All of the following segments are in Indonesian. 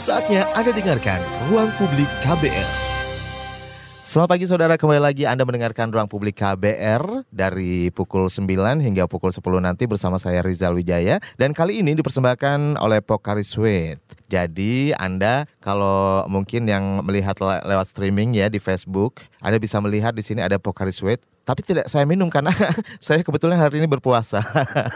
Saatnya Anda dengarkan Ruang Publik KBR. Selamat pagi saudara, kembali lagi Anda mendengarkan Ruang Publik KBR dari pukul 9 hingga pukul 10 nanti bersama saya Rizal Wijaya. Dan kali ini dipersembahkan oleh Pokari Sweet. Jadi Anda kalau mungkin yang melihat le lewat streaming ya di Facebook, Anda bisa melihat di sini ada Pokari Sweet tapi tidak saya minum karena saya kebetulan hari ini berpuasa.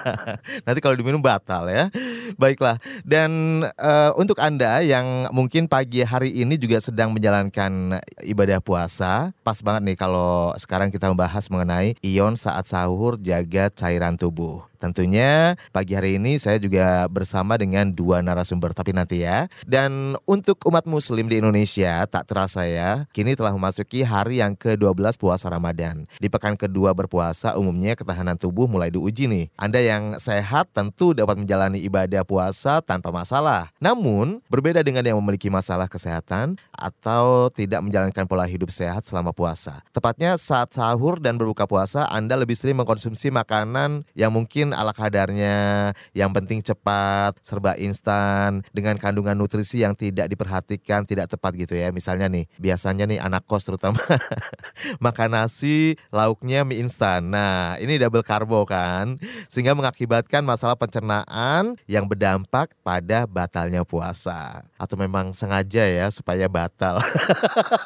Nanti kalau diminum batal ya. Baiklah. Dan uh, untuk Anda yang mungkin pagi hari ini juga sedang menjalankan ibadah puasa, pas banget nih kalau sekarang kita membahas mengenai ion saat sahur jaga cairan tubuh. Tentunya pagi hari ini saya juga bersama dengan dua narasumber tapi nanti ya. Dan untuk umat muslim di Indonesia tak terasa ya, kini telah memasuki hari yang ke-12 puasa Ramadan. Di pekan kedua berpuasa umumnya ketahanan tubuh mulai diuji nih. Anda yang sehat tentu dapat menjalani ibadah puasa tanpa masalah. Namun berbeda dengan yang memiliki masalah kesehatan atau tidak menjalankan pola hidup sehat selama puasa. Tepatnya saat sahur dan berbuka puasa Anda lebih sering mengkonsumsi makanan yang mungkin mungkin ala kadarnya, yang penting cepat, serba instan, dengan kandungan nutrisi yang tidak diperhatikan, tidak tepat gitu ya. Misalnya nih, biasanya nih anak kos terutama makan nasi, lauknya mie instan. Nah, ini double karbo kan, sehingga mengakibatkan masalah pencernaan yang berdampak pada batalnya puasa. Atau memang sengaja ya supaya batal.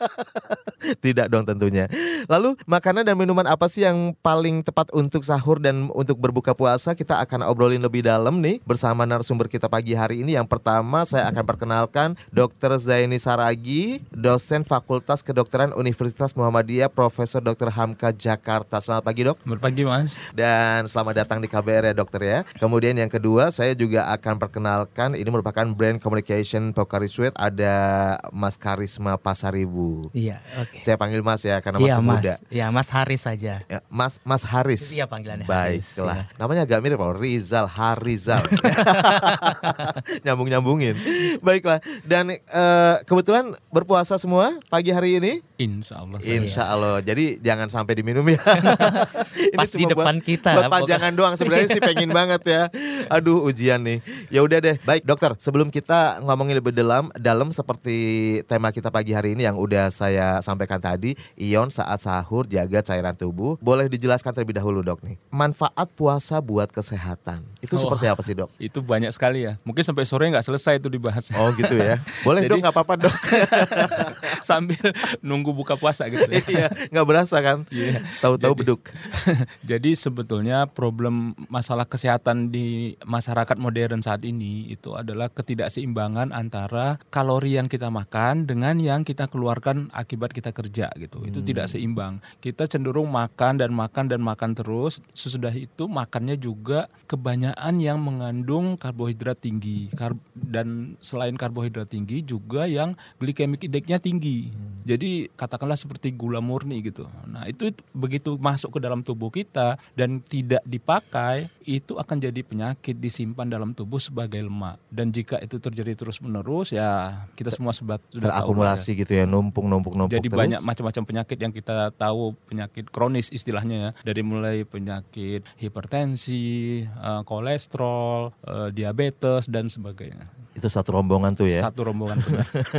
tidak dong tentunya. Lalu makanan dan minuman apa sih yang paling tepat untuk sahur dan untuk berbuka puasa? Puasa kita akan obrolin lebih dalam nih bersama narasumber kita pagi hari ini. Yang pertama saya akan perkenalkan Dr. Zaini Saragi, dosen Fakultas Kedokteran Universitas Muhammadiyah, Profesor Dr. Hamka Jakarta. Selamat pagi dok. Selamat pagi mas. Dan selamat datang di KBR ya dokter ya. Kemudian yang kedua saya juga akan perkenalkan ini merupakan brand communication Pokari Sweet ada Mas Karisma Pasaribu. Iya oke. Okay. Saya panggil Mas ya karena iya, masih mas. muda. Iya Mas Haris saja. Ya, mas Mas Haris. Iya panggilannya Baiklah. Ya. Namanya namanya agak mirip loh, Rizal Harizal. Nyambung-nyambungin. Baiklah. Dan uh, kebetulan berpuasa semua pagi hari ini? Insya Allah. Insya Allah. Jadi jangan sampai diminum ya. ini Pas di depan buat, kita. Buat pajangan doang sebenarnya sih pengen banget ya. Aduh ujian nih. Ya udah deh. Baik dokter, sebelum kita ngomongin lebih dalam, dalam seperti tema kita pagi hari ini yang udah saya sampaikan tadi, ion saat sahur jaga cairan tubuh. Boleh dijelaskan terlebih dahulu dok nih. Manfaat puasa buat kesehatan. Itu oh, seperti apa sih dok? Itu banyak sekali ya. Mungkin sampai sore nggak selesai itu dibahas. Oh gitu ya. Boleh Jadi, dong nggak apa-apa dok. sambil nunggu buka puasa gitu. Ya. iya, nggak berasa kan? Iya. Tahu-tahu beduk. jadi sebetulnya problem masalah kesehatan di masyarakat modern saat ini itu adalah ketidakseimbangan antara kalori yang kita makan dengan yang kita keluarkan akibat kita kerja gitu. Hmm. Itu tidak seimbang. Kita cenderung makan dan makan dan makan terus. Sesudah itu makannya juga kebanyakan yang mengandung karbohidrat tinggi dan selain karbohidrat tinggi juga yang glycemic indexnya tinggi. Hmm. Jadi katakanlah seperti gula murni gitu. Nah, itu begitu masuk ke dalam tubuh kita dan tidak dipakai, itu akan jadi penyakit disimpan dalam tubuh sebagai lemak. Dan jika itu terjadi terus-menerus ya kita semua sebat sudah terakumulasi gitu ya, numpuk-numpuk-numpuk Jadi terus. banyak macam-macam penyakit yang kita tahu, penyakit kronis istilahnya ya. Dari mulai penyakit hipertensi, uh, kolesterol, uh, diabetes dan sebagainya. Itu satu rombongan tuh ya. Satu rombongan.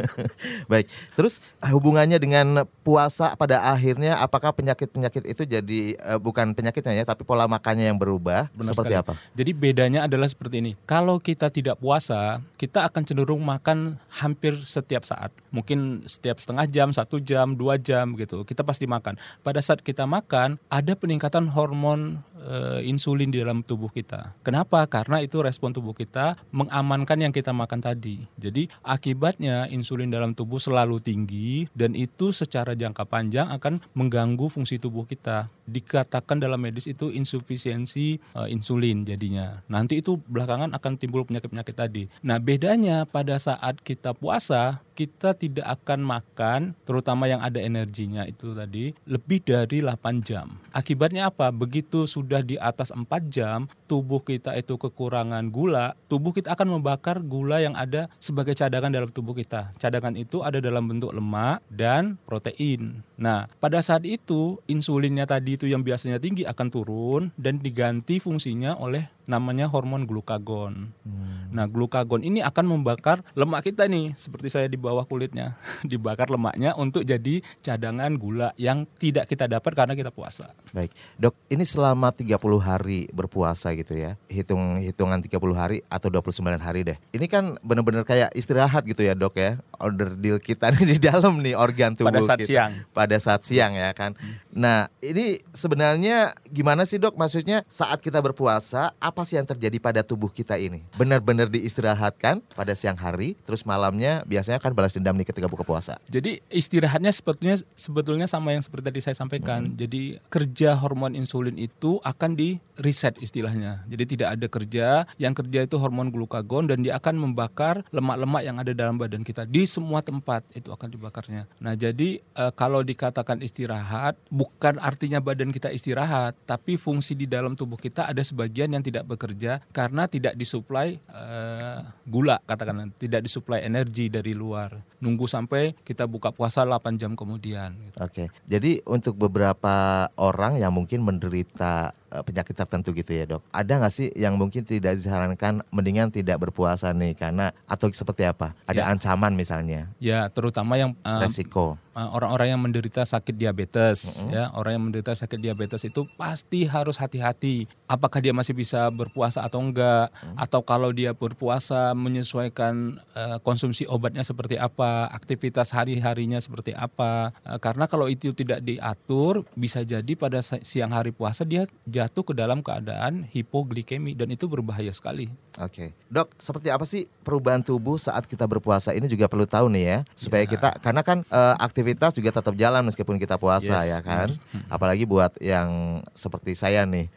Baik. Terus hubungannya dengan puasa pada akhirnya apakah penyakit-penyakit itu jadi uh, bukan penyakitnya ya, tapi pola makannya yang berubah Benar seperti sekali. apa? Jadi bedanya adalah seperti ini. Kalau kita tidak puasa, kita akan cenderung makan hampir setiap saat. Mungkin setiap setengah jam, satu jam, dua jam gitu. Kita pasti makan. Pada saat kita makan, ada peningkatan hormon uh, insulin di dalam tubuh kita. Kenapa? Karena itu respon tubuh kita mengamankan yang kita makan tadi. Jadi akibatnya insulin dalam tubuh selalu tinggi dan itu secara jangka panjang akan mengganggu fungsi tubuh kita. Dikatakan dalam medis itu insufisiensi uh, insulin jadinya. Nanti itu belakangan akan timbul penyakit-penyakit tadi. Nah, bedanya pada saat kita puasa kita tidak akan makan terutama yang ada energinya itu tadi lebih dari 8 jam. Akibatnya apa? Begitu sudah di atas 4 jam tubuh kita itu kekurangan gula, tubuh kita akan membakar gula yang ada sebagai cadangan dalam tubuh kita. Cadangan itu ada dalam bentuk lemak dan protein. Nah, pada saat itu insulinnya tadi itu yang biasanya tinggi akan turun dan diganti fungsinya oleh namanya hormon glukagon. Hmm. Nah, glukagon ini akan membakar lemak kita nih, seperti saya di bawah kulitnya, dibakar lemaknya untuk jadi cadangan gula yang tidak kita dapat karena kita puasa. Baik, dok, ini selama 30 hari berpuasa gitu ya, hitung hitungan 30 hari atau 29 hari deh. Ini kan benar-benar kayak istirahat gitu ya dok ya, order deal kita nih di dalam nih organ tubuh pada saat kita. siang. Pada saat siang ya kan. Hmm. Nah, ini sebenarnya gimana sih dok? Maksudnya saat kita berpuasa apa sih yang terjadi pada tubuh kita ini? Benar-benar diistirahatkan pada siang hari, terus malamnya biasanya kan balas dendam nih ketika buka puasa. Jadi istirahatnya sebetulnya sebetulnya sama yang seperti tadi saya sampaikan. Hmm. Jadi kerja hormon insulin itu akan di reset istilahnya. Jadi tidak ada kerja, yang kerja itu hormon glukagon dan dia akan membakar lemak-lemak yang ada dalam badan kita di semua tempat itu akan dibakarnya. Nah, jadi e, kalau dikatakan istirahat bukan artinya badan kita istirahat, tapi fungsi di dalam tubuh kita ada sebagian yang tidak bekerja karena tidak disuplai uh, gula katakanlah tidak disuplai energi dari luar nunggu sampai kita buka puasa 8 jam kemudian gitu. oke jadi untuk beberapa orang yang mungkin menderita penyakit tertentu gitu ya dok. Ada nggak sih yang mungkin tidak disarankan mendingan tidak berpuasa nih karena atau seperti apa? Ada ya. ancaman misalnya? Ya terutama yang um, resiko eh, orang-orang yang menderita sakit diabetes mm -hmm. ya orang yang menderita sakit diabetes itu pasti harus hati-hati apakah dia masih bisa berpuasa atau enggak mm -hmm. atau kalau dia berpuasa menyesuaikan uh, konsumsi obatnya seperti apa aktivitas hari-harinya seperti apa uh, karena kalau itu tidak diatur bisa jadi pada siang hari puasa dia jatuh ke dalam keadaan hipoglikemi dan itu berbahaya sekali. Oke, okay. dok, seperti apa sih perubahan tubuh saat kita berpuasa? Ini juga perlu tahu nih ya, supaya yeah. kita karena kan e, aktivitas juga tetap jalan meskipun kita puasa yes, ya kan. Yes. Apalagi buat yang seperti saya nih,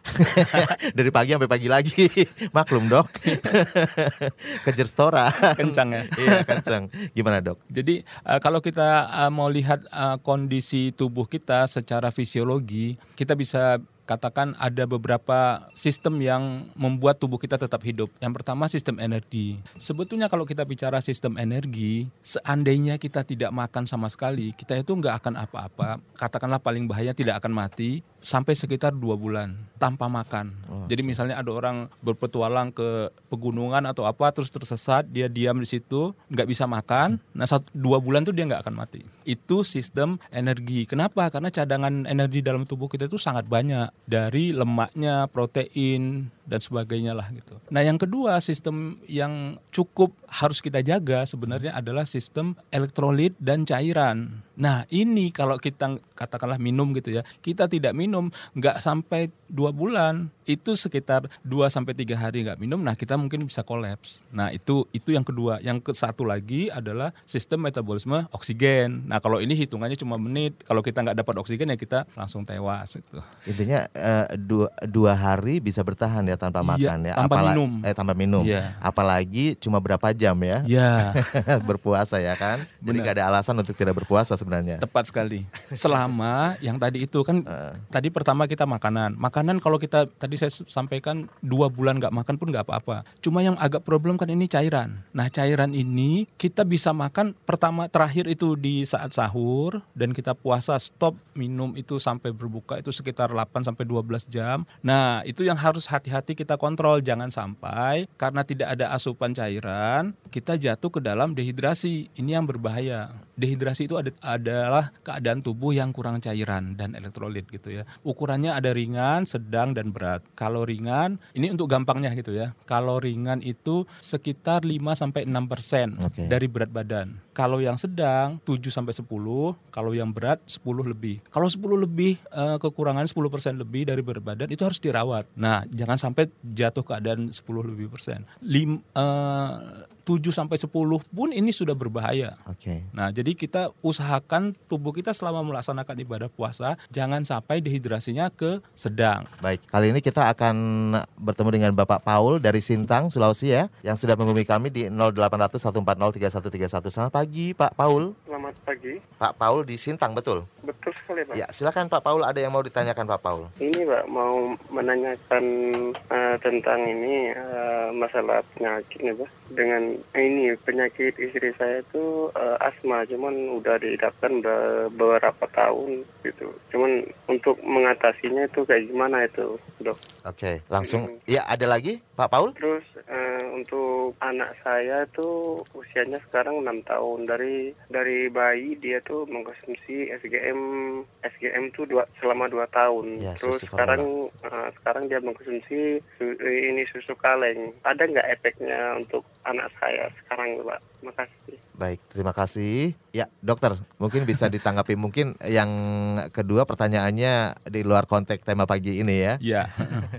dari pagi sampai pagi lagi, maklum dok, kejar stora. Kencang ya? iya kencang. Gimana dok? Jadi e, kalau kita e, mau lihat e, kondisi tubuh kita secara fisiologi, kita bisa katakan ada beberapa sistem yang membuat tubuh kita tetap hidup. Yang pertama sistem energi. Sebetulnya kalau kita bicara sistem energi, seandainya kita tidak makan sama sekali, kita itu nggak akan apa-apa. Katakanlah paling bahaya tidak akan mati sampai sekitar dua bulan tanpa makan. Oh, Jadi misalnya ada orang berpetualang ke pegunungan atau apa terus tersesat, dia diam di situ, nggak bisa makan. Nah satu, dua bulan tuh dia nggak akan mati. Itu sistem energi. Kenapa? Karena cadangan energi dalam tubuh kita itu sangat banyak dari lemaknya, protein dan sebagainya lah gitu. Nah, yang kedua sistem yang cukup harus kita jaga sebenarnya adalah sistem elektrolit dan cairan. Nah, ini kalau kita katakanlah minum gitu ya, kita tidak minum nggak sampai dua bulan, itu sekitar 2 sampai tiga hari nggak minum, nah kita mungkin bisa kolaps. Nah, itu itu yang kedua. Yang ke satu lagi adalah sistem metabolisme oksigen. Nah, kalau ini hitungannya cuma menit. Kalau kita nggak dapat oksigen ya kita langsung tewas itu. Intinya uh, dua, dua hari bisa bertahan ya tanpa iya, makan ya. Tanpa Apala minum. Eh tanpa minum. Iya. Apalagi cuma berapa jam ya? Iya. berpuasa ya kan. Jadi nggak ada alasan untuk tidak berpuasa sebenarnya. Tepat sekali. Selama yang tadi itu kan uh. tadi pertama kita makanan. Makanan kalau kita tadi tadi saya sampaikan dua bulan nggak makan pun nggak apa-apa. Cuma yang agak problem kan ini cairan. Nah cairan ini kita bisa makan pertama terakhir itu di saat sahur dan kita puasa stop minum itu sampai berbuka itu sekitar 8 sampai 12 jam. Nah itu yang harus hati-hati kita kontrol jangan sampai karena tidak ada asupan cairan kita jatuh ke dalam dehidrasi. Ini yang berbahaya. Dehidrasi itu ada, adalah keadaan tubuh yang kurang cairan dan elektrolit gitu ya. Ukurannya ada ringan, sedang dan berat. Kalau ringan, ini untuk gampangnya gitu ya. Kalau ringan itu sekitar 5 sampai 6 persen okay. dari berat badan. Kalau yang sedang 7 sampai 10, kalau yang berat 10 lebih. Kalau 10 lebih eh, kekurangan 10 persen lebih dari berat badan itu harus dirawat. Nah, jangan sampai jatuh keadaan 10 lebih persen. Lim, uh, 7 sampai 10 pun ini sudah berbahaya. Oke. Okay. Nah, jadi kita usahakan tubuh kita selama melaksanakan ibadah puasa jangan sampai dehidrasinya ke sedang. Baik, kali ini kita akan bertemu dengan Bapak Paul dari Sintang, Sulawesi ya, yang sudah menghubungi kami di 0800 140 3131. Selamat pagi, Pak Paul. Selamat pagi. Pak Paul di Sintang, betul? Betul sekali. Pak. Ya, silakan Pak Paul ada yang mau ditanyakan Pak Paul. Ini Pak mau menanyakan eh, tentang ini eh, masalah penyakit nih Pak. Dengan ini penyakit istri saya itu eh, asma, cuman udah dihidapkan udah beberapa tahun gitu. Cuman untuk mengatasinya itu kayak gimana itu dok? Oke, langsung ya ada lagi Pak Paul? Terus eh, untuk anak saya tuh usianya sekarang enam tahun dari dari bayi dia tuh mengkonsumsi SGM SGM tuh dua, selama dua tahun. Ya, Terus sekarang eh, sekarang dia mengkonsumsi su- ini susu kaleng. Ada nggak efeknya untuk anak saya sekarang Pak? Makasih. Baik, terima kasih. Ya, dokter, mungkin bisa ditanggapi. Mungkin yang kedua pertanyaannya di luar konteks tema pagi ini ya. Ya.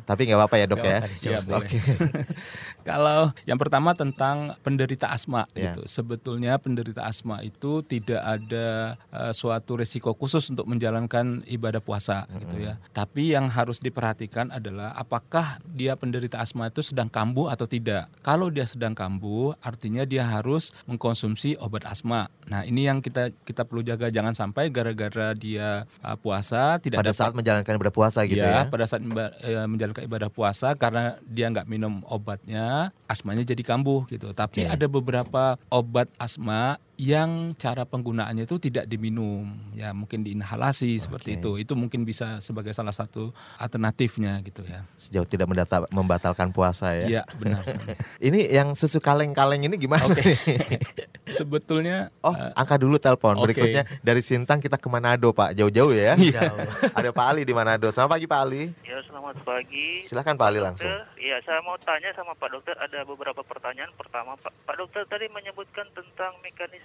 Tapi nggak apa-apa ya dok ya. Ya, boleh. Oke. Kalau yang pertama tentang penderita asma Ya. gitu. Sebetulnya penderita asma itu tidak ada eh, suatu resiko khusus untuk menjalankan ibadah puasa gitu ya. Tapi yang harus diperhatikan adalah apakah dia penderita asma itu sedang kambuh atau tidak. Kalau dia sedang kambuh, artinya dia harus mengkonsumsi obat asma. Nah, ini yang kita kita perlu jaga jangan sampai gara-gara dia eh, puasa tidak Pada dapat saat menjalankan ibadah puasa gitu ya. pada saat eh, menjalankan ibadah puasa karena dia nggak minum obatnya, asmanya jadi kambuh gitu. Tapi Oke. ada beberapa obat asma yang cara penggunaannya itu tidak diminum, ya mungkin diinhalasi seperti itu. Itu mungkin bisa sebagai salah satu alternatifnya gitu ya. Sejauh tidak mendata- membatalkan puasa ya. Iya benar. Ini yang susu kaleng-kaleng ini gimana? nih? Sebetulnya Oh, eh, angka dulu telepon. oke. Berikutnya dari Sintang kita ke Manado, Pak. Jauh-jauh ya. Iya. Ada Pak Ali di Manado. Selamat pagi Pak Ali. Ya, selamat pagi. Silakan Pak Ali langsung. Dokter, Iya, saya mau tanya sama Pak Dokter ada beberapa pertanyaan. Pertama, Pak, Pak Dokter tadi menyebutkan tentang mekanisme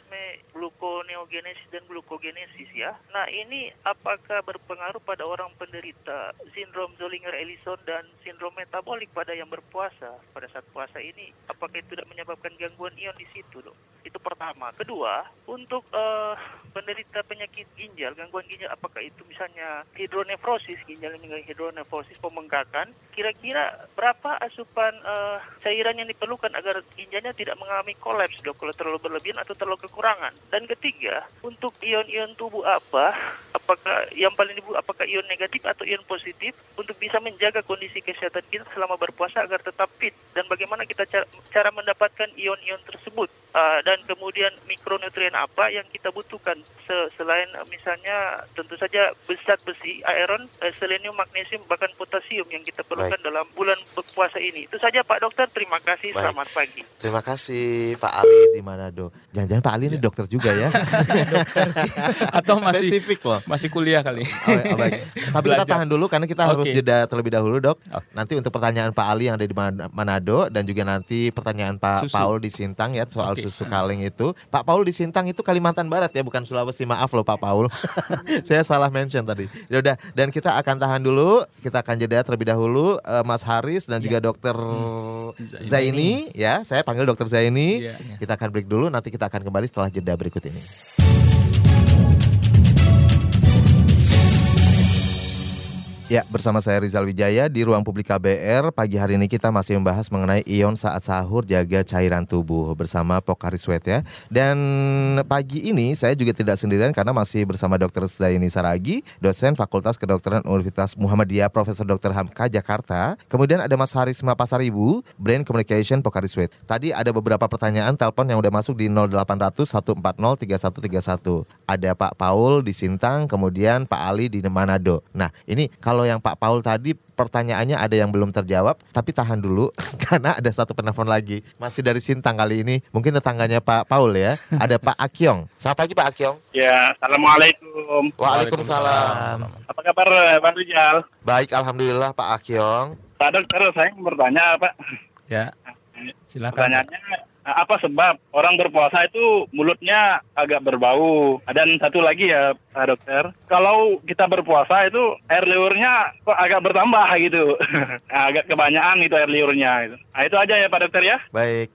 gluconeogenesis dan glukogenesis ya. Nah, ini apakah berpengaruh pada orang penderita sindrom Zollinger-Ellison dan sindrom metabolik pada yang berpuasa pada saat puasa ini? Apakah itu tidak menyebabkan gangguan ion di situ, Dok? Itu pertama. Kedua, untuk eh, penderita penyakit ginjal, gangguan ginjal, apakah itu misalnya hidronefrosis, ginjal yang hidronefrosis, pembengkakan, kira-kira berapa asupan eh, cairan yang diperlukan agar ginjalnya tidak mengalami kolaps, dok, kalau terlalu berlebihan atau terlalu kekurangan. Dan ketiga, untuk ion-ion tubuh apa, apakah yang paling dibutuhkan, apakah ion negatif atau ion positif, untuk bisa menjaga kondisi kesehatan kita selama berpuasa agar tetap fit, dan bagaimana kita cara, cara mendapatkan ion-ion tersebut. Uh, dan kemudian mikronutrien apa yang kita butuhkan Se- selain uh, misalnya tentu saja zat besi, iron, uh, selenium, magnesium bahkan potasium yang kita perlukan dalam bulan berpuasa ini. Itu saja Pak Dokter, terima kasih. Baik. Selamat pagi. Terima kasih Pak Ali di Manado. Jangan-jangan Pak Ali ini dokter juga ya. dokter sih atau masih Spesifik loh. masih kuliah kali. Oh, oh, baik. Tapi kita Belajar. tahan dulu karena kita harus Oke. jeda terlebih dahulu dok. Oke. Nanti untuk pertanyaan Pak Ali yang ada di Man- Manado dan juga nanti pertanyaan Pak Susu. Paul di Sintang ya soal Oke. susu kaleng itu. Pak Paul di Sintang itu Kalimantan Barat ya bukan Sulawesi. Maaf loh Pak Paul. Saya salah mention tadi. Ya udah dan kita akan tahan dulu. Kita akan jeda terlebih dahulu eh, Mas Haris dan juga Dokter Zaini ya. Saya panggil Dokter Zaini. Iya. Kita akan break dulu. Nanti kita akan kembali setelah jeda berikut ini. Ya, bersama saya Rizal Wijaya di Ruang Publik KBR. Pagi hari ini kita masih membahas mengenai ion saat sahur jaga cairan tubuh bersama Pokari Sweat ya. Dan pagi ini saya juga tidak sendirian karena masih bersama Dr. Zaini Saragi, dosen Fakultas Kedokteran Universitas Muhammadiyah Profesor Dr. Hamka Jakarta. Kemudian ada Mas Harisma Pasaribu, Brain Communication Pokari Sweat. Tadi ada beberapa pertanyaan telepon yang udah masuk di 0800 140 3131. Ada Pak Paul di Sintang, kemudian Pak Ali di Manado. Nah, ini kalau yang Pak Paul tadi pertanyaannya ada yang belum terjawab, tapi tahan dulu karena ada satu penelpon lagi. Masih dari Sintang kali ini, mungkin tetangganya Pak Paul ya. Ada Pak Akyong. Selamat pagi Pak Akyong. Ya, assalamualaikum. Waalaikumsalam. Apa kabar Bang Rijal? Baik, alhamdulillah Pak Akyong. Pak dokter, saya mau bertanya Pak. Ya. Silakan. Pertanyaannya apa sebab orang berpuasa itu mulutnya agak berbau? Dan satu lagi ya Pak dokter, kalau kita berpuasa itu air liurnya kok agak bertambah gitu, agak kebanyakan itu air liurnya. Gitu. Nah itu aja ya Pak dokter ya. Baik.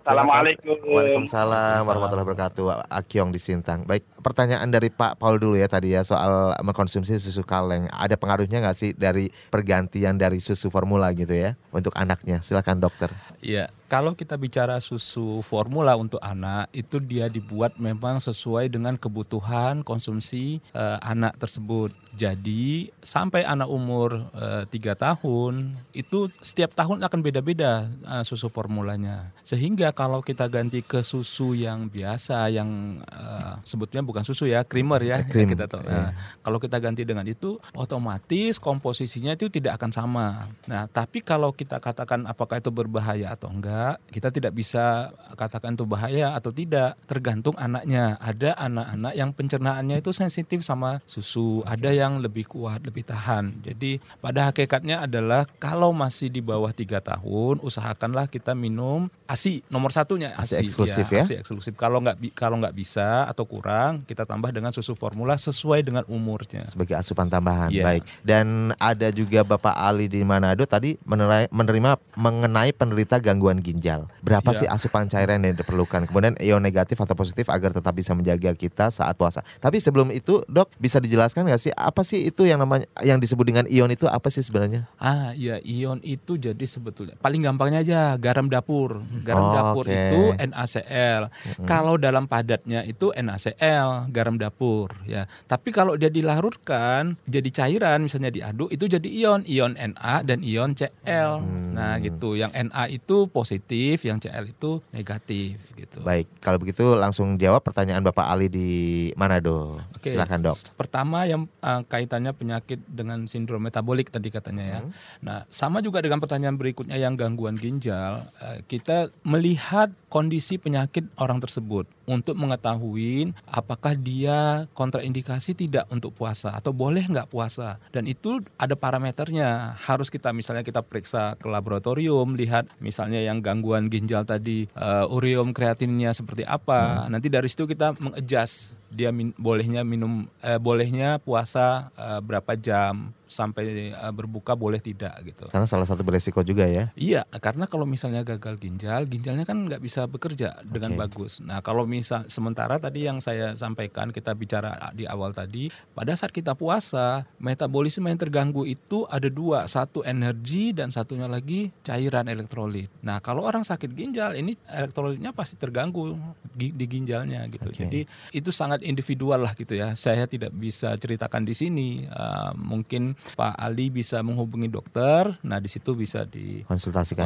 Assalamualaikum. Waalaikumsalam warahmatullahi wabarakatuh. Akyong di Sintang. Baik, pertanyaan dari Pak Paul dulu ya tadi ya soal mengkonsumsi susu kaleng. Ada pengaruhnya nggak sih dari pergantian dari susu formula gitu ya untuk anaknya? Silakan dokter. Iya, Kalau kita bicara susu formula untuk anak, itu dia dibuat memang sesuai dengan kebutuhan konsumsi eh, anak tersebut. Jadi sampai anak umur eh, tiga tahun itu setiap tahun akan beda-beda eh, susu formulanya. Sehingga kalau kita ganti ke susu yang biasa, yang eh, sebutnya bukan susu ya, creamer ya, Cream, kita tahu. iya. Nah, kalau kita ganti dengan itu, otomatis komposisinya itu tidak akan sama. Nah, tapi kalau kita katakan apakah itu berbahaya atau enggak, kita tidak bisa katakan itu bahaya atau tidak, tergantung anaknya. Ada anak-anak yang pencernaannya itu sensitif sama susu, ada yang lebih kuat, lebih tahan. Jadi pada hakikatnya adalah kalau masih di bawah tiga tahun, usahakanlah kita minum ASI nomor satunya ASI ASI, eksklusif ya? ASI eksklusif. Kalau nggak kalau nggak bisa atau kurang, kita tambah dengan susu formula sesuai dengan umurnya. sebagai asupan tambahan. Iya. Baik. Dan ada juga Bapak Ali di Manado tadi menerai- menerima mengenai penderita gangguan ginjal. Berapa Iya. sih asupan cairan yang diperlukan? Kemudian ion negatif atau positif agar tetap bisa menjaga kita saat puasa. Tapi sebelum itu, Dok, bisa dijelaskan nggak sih apa sih itu yang namanya yang disebut dengan ion itu apa sih sebenarnya? Ah, iya ion itu jadi sebetulnya paling gampangnya aja garam dapur. Garam Oh, dapur oke. itu NaCl. Kalau dalam padatnya itu NaCl, garam dapur ya. Tapi kalau dia dilarutkan jadi cairan misalnya diaduk itu jadi ion, ion Na dan ion Cl. Nah, gitu. Yang Na itu positif, yang Cl itu negatif gitu. Baik, kalau begitu langsung jawab pertanyaan Bapak Ali di Manado. Oke. Silakan, Dok. Pertama yang uh, kaitannya penyakit dengan sindrom metabolik tadi katanya ya. Nah, sama juga dengan pertanyaan berikutnya yang gangguan ginjal, uh, kita melihat kondisi penyakit orang tersebut untuk mengetahui apakah dia kontraindikasi tidak untuk puasa atau boleh nggak puasa. Dan itu ada parameternya. Harus kita misalnya kita periksa ke laboratorium, lihat misalnya yang gangguan ginjal tadi uh, ureum kreatinnya seperti apa. Nanti dari situ kita mengadjust dia min- bolehnya minum eh, bolehnya puasa eh, berapa jam sampai eh, berbuka boleh tidak gitu. Karena salah satu beresiko juga ya. Iya, karena kalau misalnya gagal ginjal, ginjalnya kan nggak bisa bekerja dengan bagus. Nah, kalau misal sementara tadi yang saya sampaikan kita bicara di awal tadi, pada saat kita puasa, metabolisme yang terganggu itu ada dua, satu energi dan satunya lagi cairan elektrolit. Nah, kalau orang sakit ginjal, ini elektrolitnya pasti terganggu di ginjalnya gitu. Oke. Jadi itu sangat individual lah gitu ya. Saya tidak bisa ceritakan di sini. Uh, mungkin Pak Ali bisa menghubungi dokter. Nah, di situ bisa di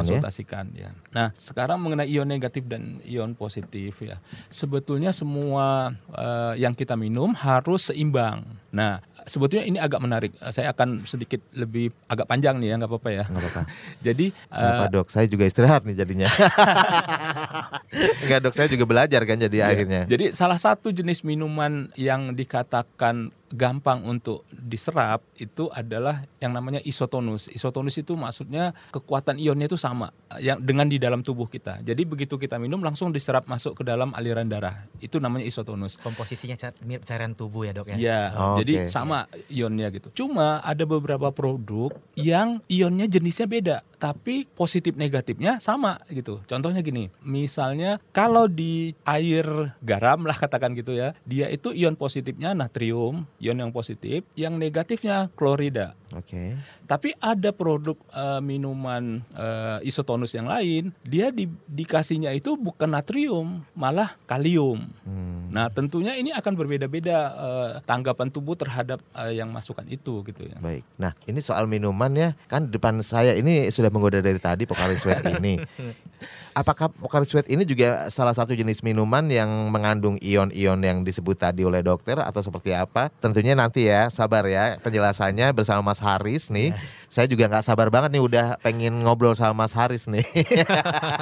Konsultasikan ya. ya. Nah, sekarang mengenai ion negatif dan ion positif ya. Sebetulnya semua eh, yang kita minum harus seimbang. Nah, sebetulnya ini agak menarik. Eh, Saya akan sedikit lebih agak panjang nih ya, nggak apa-apa ya. Nggak apa-apa. Jadi Nggak eh, apa dok, saya juga istirahat nih jadinya. Enggak dok, saya juga belajar kan jadi Iya. akhirnya. Jadi salah satu jenis minuman yang dikatakan gampang untuk diserap itu adalah yang namanya isotonus. Isotonus itu maksudnya kekuatan ionnya itu sama yang dengan di dalam tubuh kita. Jadi begitu kita minum langsung diserap masuk ke dalam aliran darah. Itu namanya isotonus. Komposisinya cairan tubuh ya dok ya. Ya, Oh, jadi oke. sama ionnya gitu. Cuma ada beberapa produk yang ionnya jenisnya beda, tapi positif negatifnya sama gitu. Contohnya gini, misalnya kalau di air garam lah katakan gitu ya, dia itu ion positifnya natrium, ion yang positif, yang negatifnya klorida. Oke. Tapi ada produk eh, minuman eh, isotonus yang lain, dia di- dikasihnya itu bukan natrium, malah kalium. Hmm. Nah, tentunya ini akan berbeda-beda eh, tanggapan tubuh terhadap eh, yang masukan itu gitu ya. Baik. Nah, ini soal minuman ya. Kan depan saya ini sudah menggoda dari tadi Pocari Sweat ini. Apakah Pocari Sweat ini juga salah satu jenis minuman yang mengandung ion-ion yang disebut tadi oleh dokter atau seperti apa? Tentunya nanti ya, sabar ya penjelasannya bersama Mas Haris nih. Saya juga nggak sabar banget nih udah pengen ngobrol sama Mas Haris nih.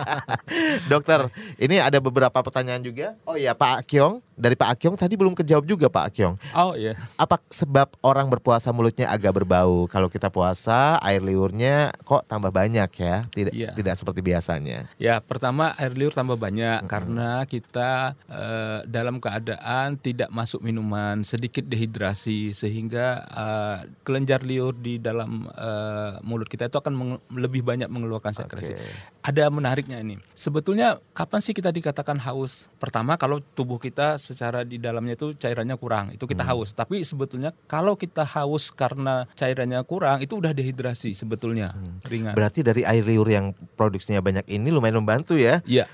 dokter, ini ada beberapa pertanyaan juga. Oh iya, Pak Akyong. Dari Pak Akyong tadi belum kejawab juga Pak Akyong. Oh iya. Apa sebab orang berpuasa mulutnya agak berbau? Kalau kita puasa, air liurnya kok tambah banyak ya? Tidak Iya. tidak seperti biasanya. Ya, pertama air liur tambah banyak karena kita eh, dalam keadaan tidak masuk minuman, sedikit dehidrasi sehingga eh, kelenjar liur di dalam eh, mulut kita itu akan lebih banyak mengeluarkan sekresi. Oke. Ada menariknya ini. Sebetulnya kapan sih kita dikatakan haus? Pertama kalau tubuh kita secara di dalamnya itu cairannya kurang, itu kita haus. Tapi sebetulnya kalau kita haus karena cairannya kurang, itu udah dehidrasi sebetulnya ringan. Berarti dari air liur yang produksinya banyak ini lumayan membantu ya. Iya.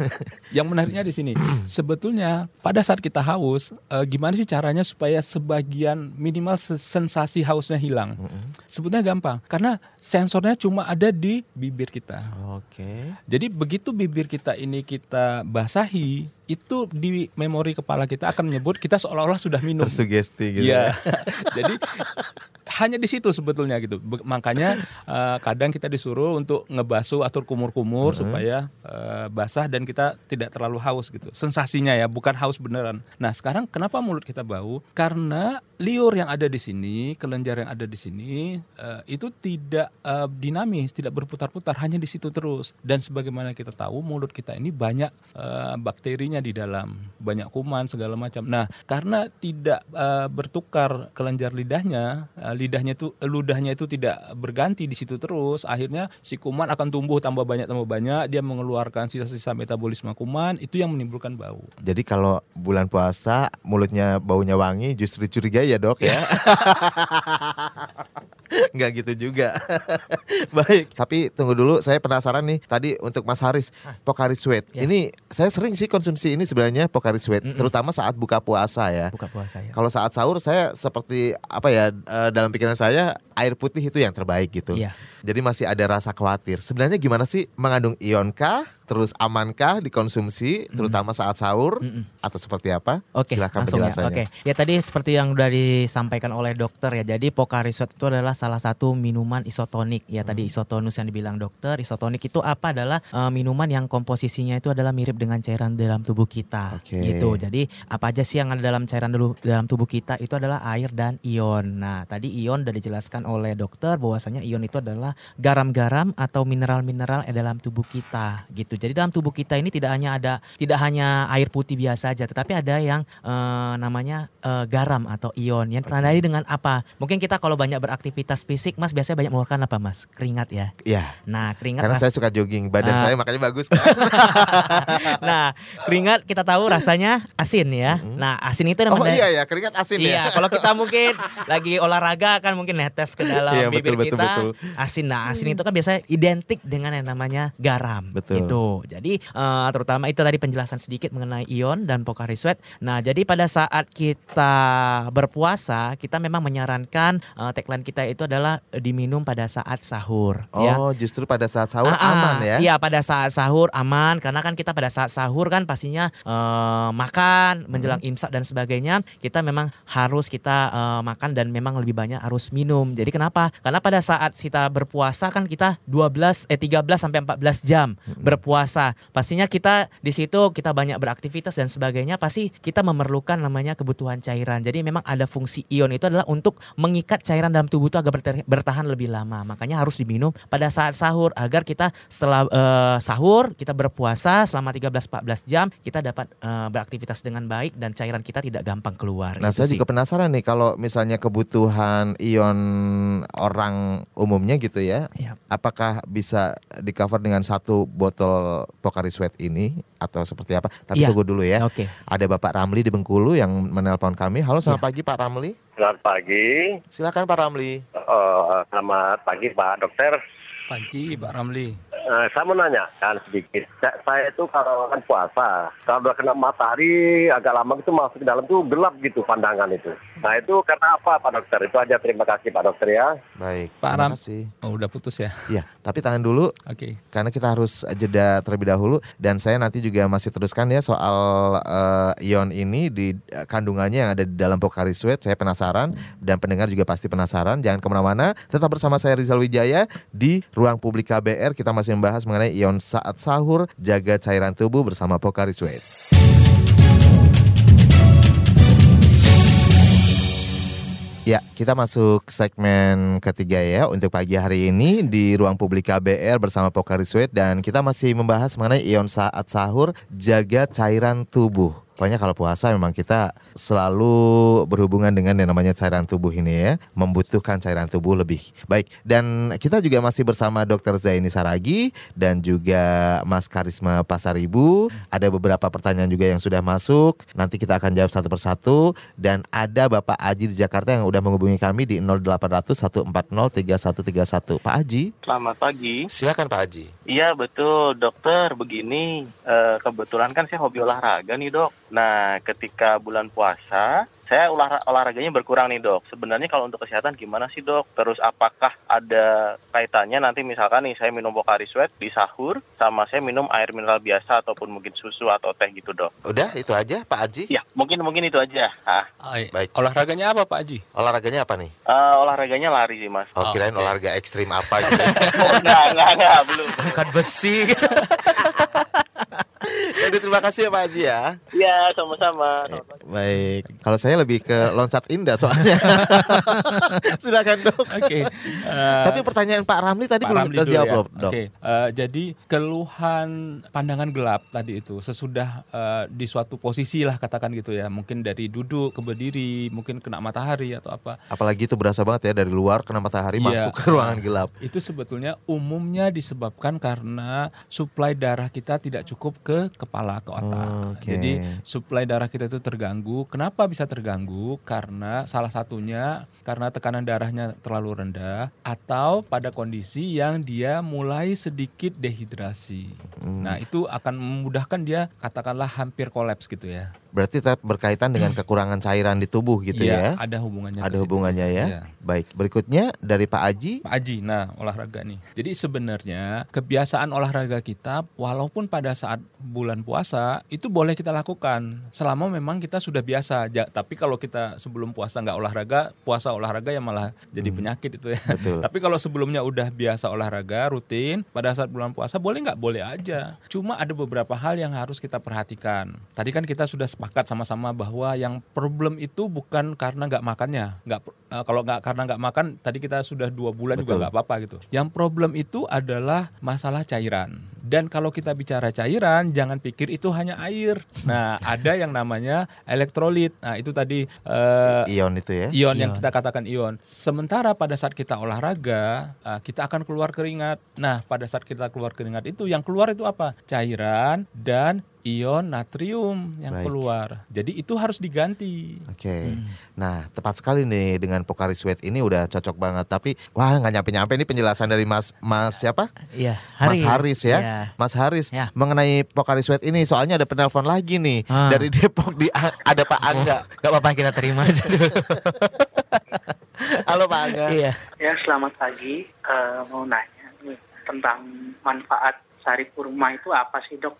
yang menariknya di sini, sebetulnya pada saat kita haus, eh, gimana sih caranya supaya sebagian minimal se- sensasi hausnya hilang? Sebetulnya gampang, karena sensornya cuma ada di bibir kita. Oke. Jadi begitu bibir kita ini kita basahi, itu di memori kepala kita akan menyebut kita seolah-olah sudah minum. Tersugesti gitu. Iya. ya. Jadi hanya di situ sebetulnya gitu. Be- makanya eh, kadang kita disuruh untuk ngebasuh atau kumur-kumur supaya eh, basah dan kita tidak terlalu haus gitu. Sensasinya ya, bukan haus beneran. Nah, sekarang kenapa mulut kita bau? Karena liur yang ada di sini, kelenjar yang ada di sini eh, itu tidak eh, dinamis, tidak berputar-putar, hanya di situ terus. Dan sebagaimana kita tahu, mulut kita ini banyak eh, bakterinya di dalam, banyak kuman segala macam. Nah, karena tidak bertukar kelenjar lidahnya, lidahnya itu ludahnya itu tidak berganti di situ terus, akhirnya si kuman akan tumbuh tambah banyak tambah banyak, dia mengeluarkan sisa-sisa metabolisme kuman, itu yang menimbulkan bau. Jadi kalau bulan puasa mulutnya baunya wangi justru curiga ya dok ya. Nggak gitu juga. Baik, tapi tunggu dulu saya penasaran nih tadi untuk Mas Haris, Pocari Sweat. Ya. Ini saya sering sih konsumsi ini sebenarnya Pocari Sweat, terutama saat buka puasa ya. Buka puasa ya. Kalau saat sahur saya seperti apa ya eh, dalam pikiran saya air putih itu yang terbaik gitu. Iya. Jadi masih ada rasa khawatir. Sebenarnya gimana sih mengandung ion kah? Terus amankah dikonsumsi terutama saat sahur atau seperti apa? Oke, Silakan langsung ya. penjelasannya. Oke, ya tadi seperti yang udah disampaikan oleh dokter ya. Jadi Pocari Sweat itu adalah salah satu minuman isotonik. Ya tadi Hmm. isotonus yang dibilang dokter. Isotonik itu apa adalah eh, minuman yang komposisinya itu adalah mirip dengan cairan dalam tubuh kita. Oke. Gitu. Jadi apa aja sih yang ada dalam cairan dulu dalam tubuh kita itu adalah air dan ion. Nah, tadi ion udah dijelaskan oleh dokter bahwasanya ion itu adalah garam-garam atau mineral-mineral dalam tubuh kita gitu. Jadi dalam tubuh kita ini tidak hanya ada tidak hanya air putih biasa aja, tetapi ada yang eh, namanya eh, garam atau ion yang tertandai dengan apa? Mungkin kita kalau banyak beraktivitas fisik, Mas biasanya banyak mengeluarkan apa, Mas? Keringat ya. Iya, Nah, keringat karena ras- saya suka jogging, badan Ah. saya makanya bagus. kan? Nah, keringat kita tahu rasanya asin ya. Nah, asin itu oh namanya iya ya, keringat asin Iya, ya. kalau kita mungkin lagi olahraga kan mungkin netes ke dalam Iya, bibir betul, betul, kita betul. asin. Nah, asin itu kan biasanya identik dengan yang namanya garam. Betul. Gitu. Jadi eh, terutama itu tadi penjelasan sedikit mengenai ion dan Pocari Sweat. Nah, jadi pada saat kita berpuasa, kita memang menyarankan eh, tagline kita itu adalah diminum pada saat sahur. ya. Oh, justru pada saat sahur Ah, ah. aman ya. Iya pada saat sahur aman karena kan kita pada saat sahur kan pastinya eh, makan menjelang Hmm. imsak dan sebagainya kita memang harus kita eh, makan dan memang lebih banyak harus minum. Jadi kenapa? Karena pada saat kita berpuasa kan kita 12 eh 13 sampai 14 jam Hmm. Berpuasa. Pastinya kita di situ kita banyak beraktivitas dan sebagainya pasti kita memerlukan namanya kebutuhan cairan. Jadi memang ada fungsi ion itu adalah untuk mengikat cairan dalam tubuh itu agar bertahan lebih lama. Makanya harus diminum pada saat sahur agar kita setelah eh, sahur kita berpuasa selama 13-14 jam kita dapat eh, beraktivitas dengan baik dan cairan kita tidak gampang keluar. Nah, saya sih. juga penasaran nih kalau misalnya kebutuhan ion orang umumnya gitu ya, Iya. apakah bisa di cover dengan satu botol Pocari Sweat ini atau seperti apa? Tapi Iya. tunggu dulu ya. Oke. Ada Bapak Ramli di Bengkulu yang menelpon kami. Halo, selamat Iya. pagi Pak Ramli. Selamat pagi. Silakan Pak Ramli. Eh, selamat pagi Pak Dokter. Pagi, Pak Ramli. Eh, saya mau nanyakan sedikit. Saya, saya itu kalau kan puasa, kalau udah kena matahari agak lama itu masuk ke dalam tuh gelap gitu pandangan itu. Nah itu karena apa Pak Dokter? Itu aja terima kasih Pak Dokter ya. Baik, Pak terima Ram. kasih. Oh, udah putus ya. Iya, tapi tahan dulu Oke. karena kita harus jeda terlebih dahulu dan saya nanti juga masih teruskan ya soal eh, ion ini di eh, kandungannya yang ada di dalam Pocari Sweat. Saya penasaran dan pendengar juga pasti penasaran. Jangan ke mana-mana, tetap bersama saya Rizal Wijaya di Ruang Publik KBR. Kita masih membahas mengenai ion saat sahur, jaga cairan tubuh bersama Pocari Sweat. Ya, kita masuk segmen ketiga ya untuk pagi hari ini di ruang publik KBR bersama Pocari Sweat dan kita masih membahas mengenai ion saat sahur jaga cairan tubuh. Pokoknya kalau puasa memang kita selalu berhubungan dengan yang namanya cairan tubuh ini ya, membutuhkan cairan tubuh lebih. Baik, dan kita juga masih bersama Dr. Zaini Saragi dan juga Mas Karisma Pasaribu. Ada beberapa pertanyaan juga yang sudah masuk. Nanti kita akan jawab satu persatu dan ada Bapak Aji di Jakarta yang udah menghubungi kami di 0800 140 3131. Pak Aji, Selamat pagi. silakan Pak Aji. Iya betul dokter. Begini, eh, kebetulan kan saya hobi olahraga nih dok. Nah ketika bulan puasa, saya olah olahraganya berkurang nih dok. Sebenarnya kalau untuk kesehatan gimana sih dok? Terus apakah ada kaitannya nanti misalkan nih saya minum Pocari Sweat di sahur, sama saya minum air mineral biasa ataupun mungkin susu atau teh gitu dok? Udah itu aja Pak Aji. Ya mungkin mungkin itu aja. Ah, Ai, Baik. Olahraganya apa Pak Aji? Olahraganya apa nih? eh, olahraganya lari sih mas. Oh, Oh, kirain oke. olahraga ekstrim apa gitu. Oh, enggak enggak enggak belum. Angkat besi. Jadi terima kasih ya Pak Haji ya. Iya sama-sama. Baik. Kalau saya lebih ke loncat indah soalnya. Silakan dok. Oke. eh, Tapi pertanyaan Pak Ramli tadi Pak belum Ramli dulu terjawab ya. dok. Oke, eh, jadi keluhan pandangan gelap tadi itu sesudah eh, di suatu posisi lah katakan gitu ya, mungkin dari duduk ke berdiri, mungkin kena matahari atau apa. Apalagi itu berasa banget ya dari luar kena matahari Iya. masuk ke ruangan gelap. Itu sebetulnya umumnya disebabkan karena suplai darah kita tidak cukup ke kepala ke otak. Oke. Jadi suplai darah kita itu terganggu. Kenapa bisa terganggu? Karena salah satunya karena tekanan darahnya terlalu rendah atau pada kondisi yang dia mulai sedikit dehidrasi. Hmm. Nah, itu akan memudahkan dia katakanlah hampir kolaps gitu ya. Berarti tetap berkaitan dengan kekurangan cairan di tubuh gitu ya. Iya, ada hubungannya. Ada hubungannya ya. Iya. Baik. Berikutnya dari Pak Aji. Pak Aji, nah olahraga nih. Jadi sebenarnya kebiasaan olahraga kita, walaupun pada saat bulan puasa itu boleh kita lakukan, selama memang kita sudah biasa. Ja- tapi kalau kita sebelum puasa nggak olahraga, puasa olahraga ya malah jadi penyakit itu ya. Hmm. Betul. tapi kalau sebelumnya udah biasa olahraga rutin, pada saat bulan puasa boleh nggak? Boleh aja. Cuma ada beberapa hal yang harus kita perhatikan. Tadi kan kita sudah sepakat sama-sama bahwa yang problem itu bukan karena nggak makannya, nggak eh, kalau nggak karena nggak makan tadi kita sudah dua bulan juga Betul. nggak apa-apa gitu. Yang problem itu adalah masalah cairan. Dan kalau kita bicara cairan, jangan pikir itu hanya air. Nah, ada yang namanya elektrolit. Nah, itu tadi eh, Ion itu ya. ion yang Ion. kita katakan ion. Sementara pada saat kita olahraga, uh, kita akan keluar keringat. Nah, pada saat kita keluar keringat itu yang keluar itu apa? Cairan dan ion natrium yang Baik. keluar. Jadi itu harus diganti. Oke, nah tepat sekali nih dengan Pocari Sweat ini udah cocok banget. Tapi wah nggak nyampe-nyampe ini penjelasan dari Mas Mas siapa? Iya, Mas Haris ya, Iya. Mas Haris Ya. mengenai Pocari Sweat ini. Soalnya ada penelpon lagi nih Ah. dari Depok di ada Pak Angga. Gak apa-apa kita terima aja dulu. Halo Pak Angga. Iya. Ya, selamat pagi. Eh, mau nanya nih tentang manfaat sari kurma itu apa sih, Dok?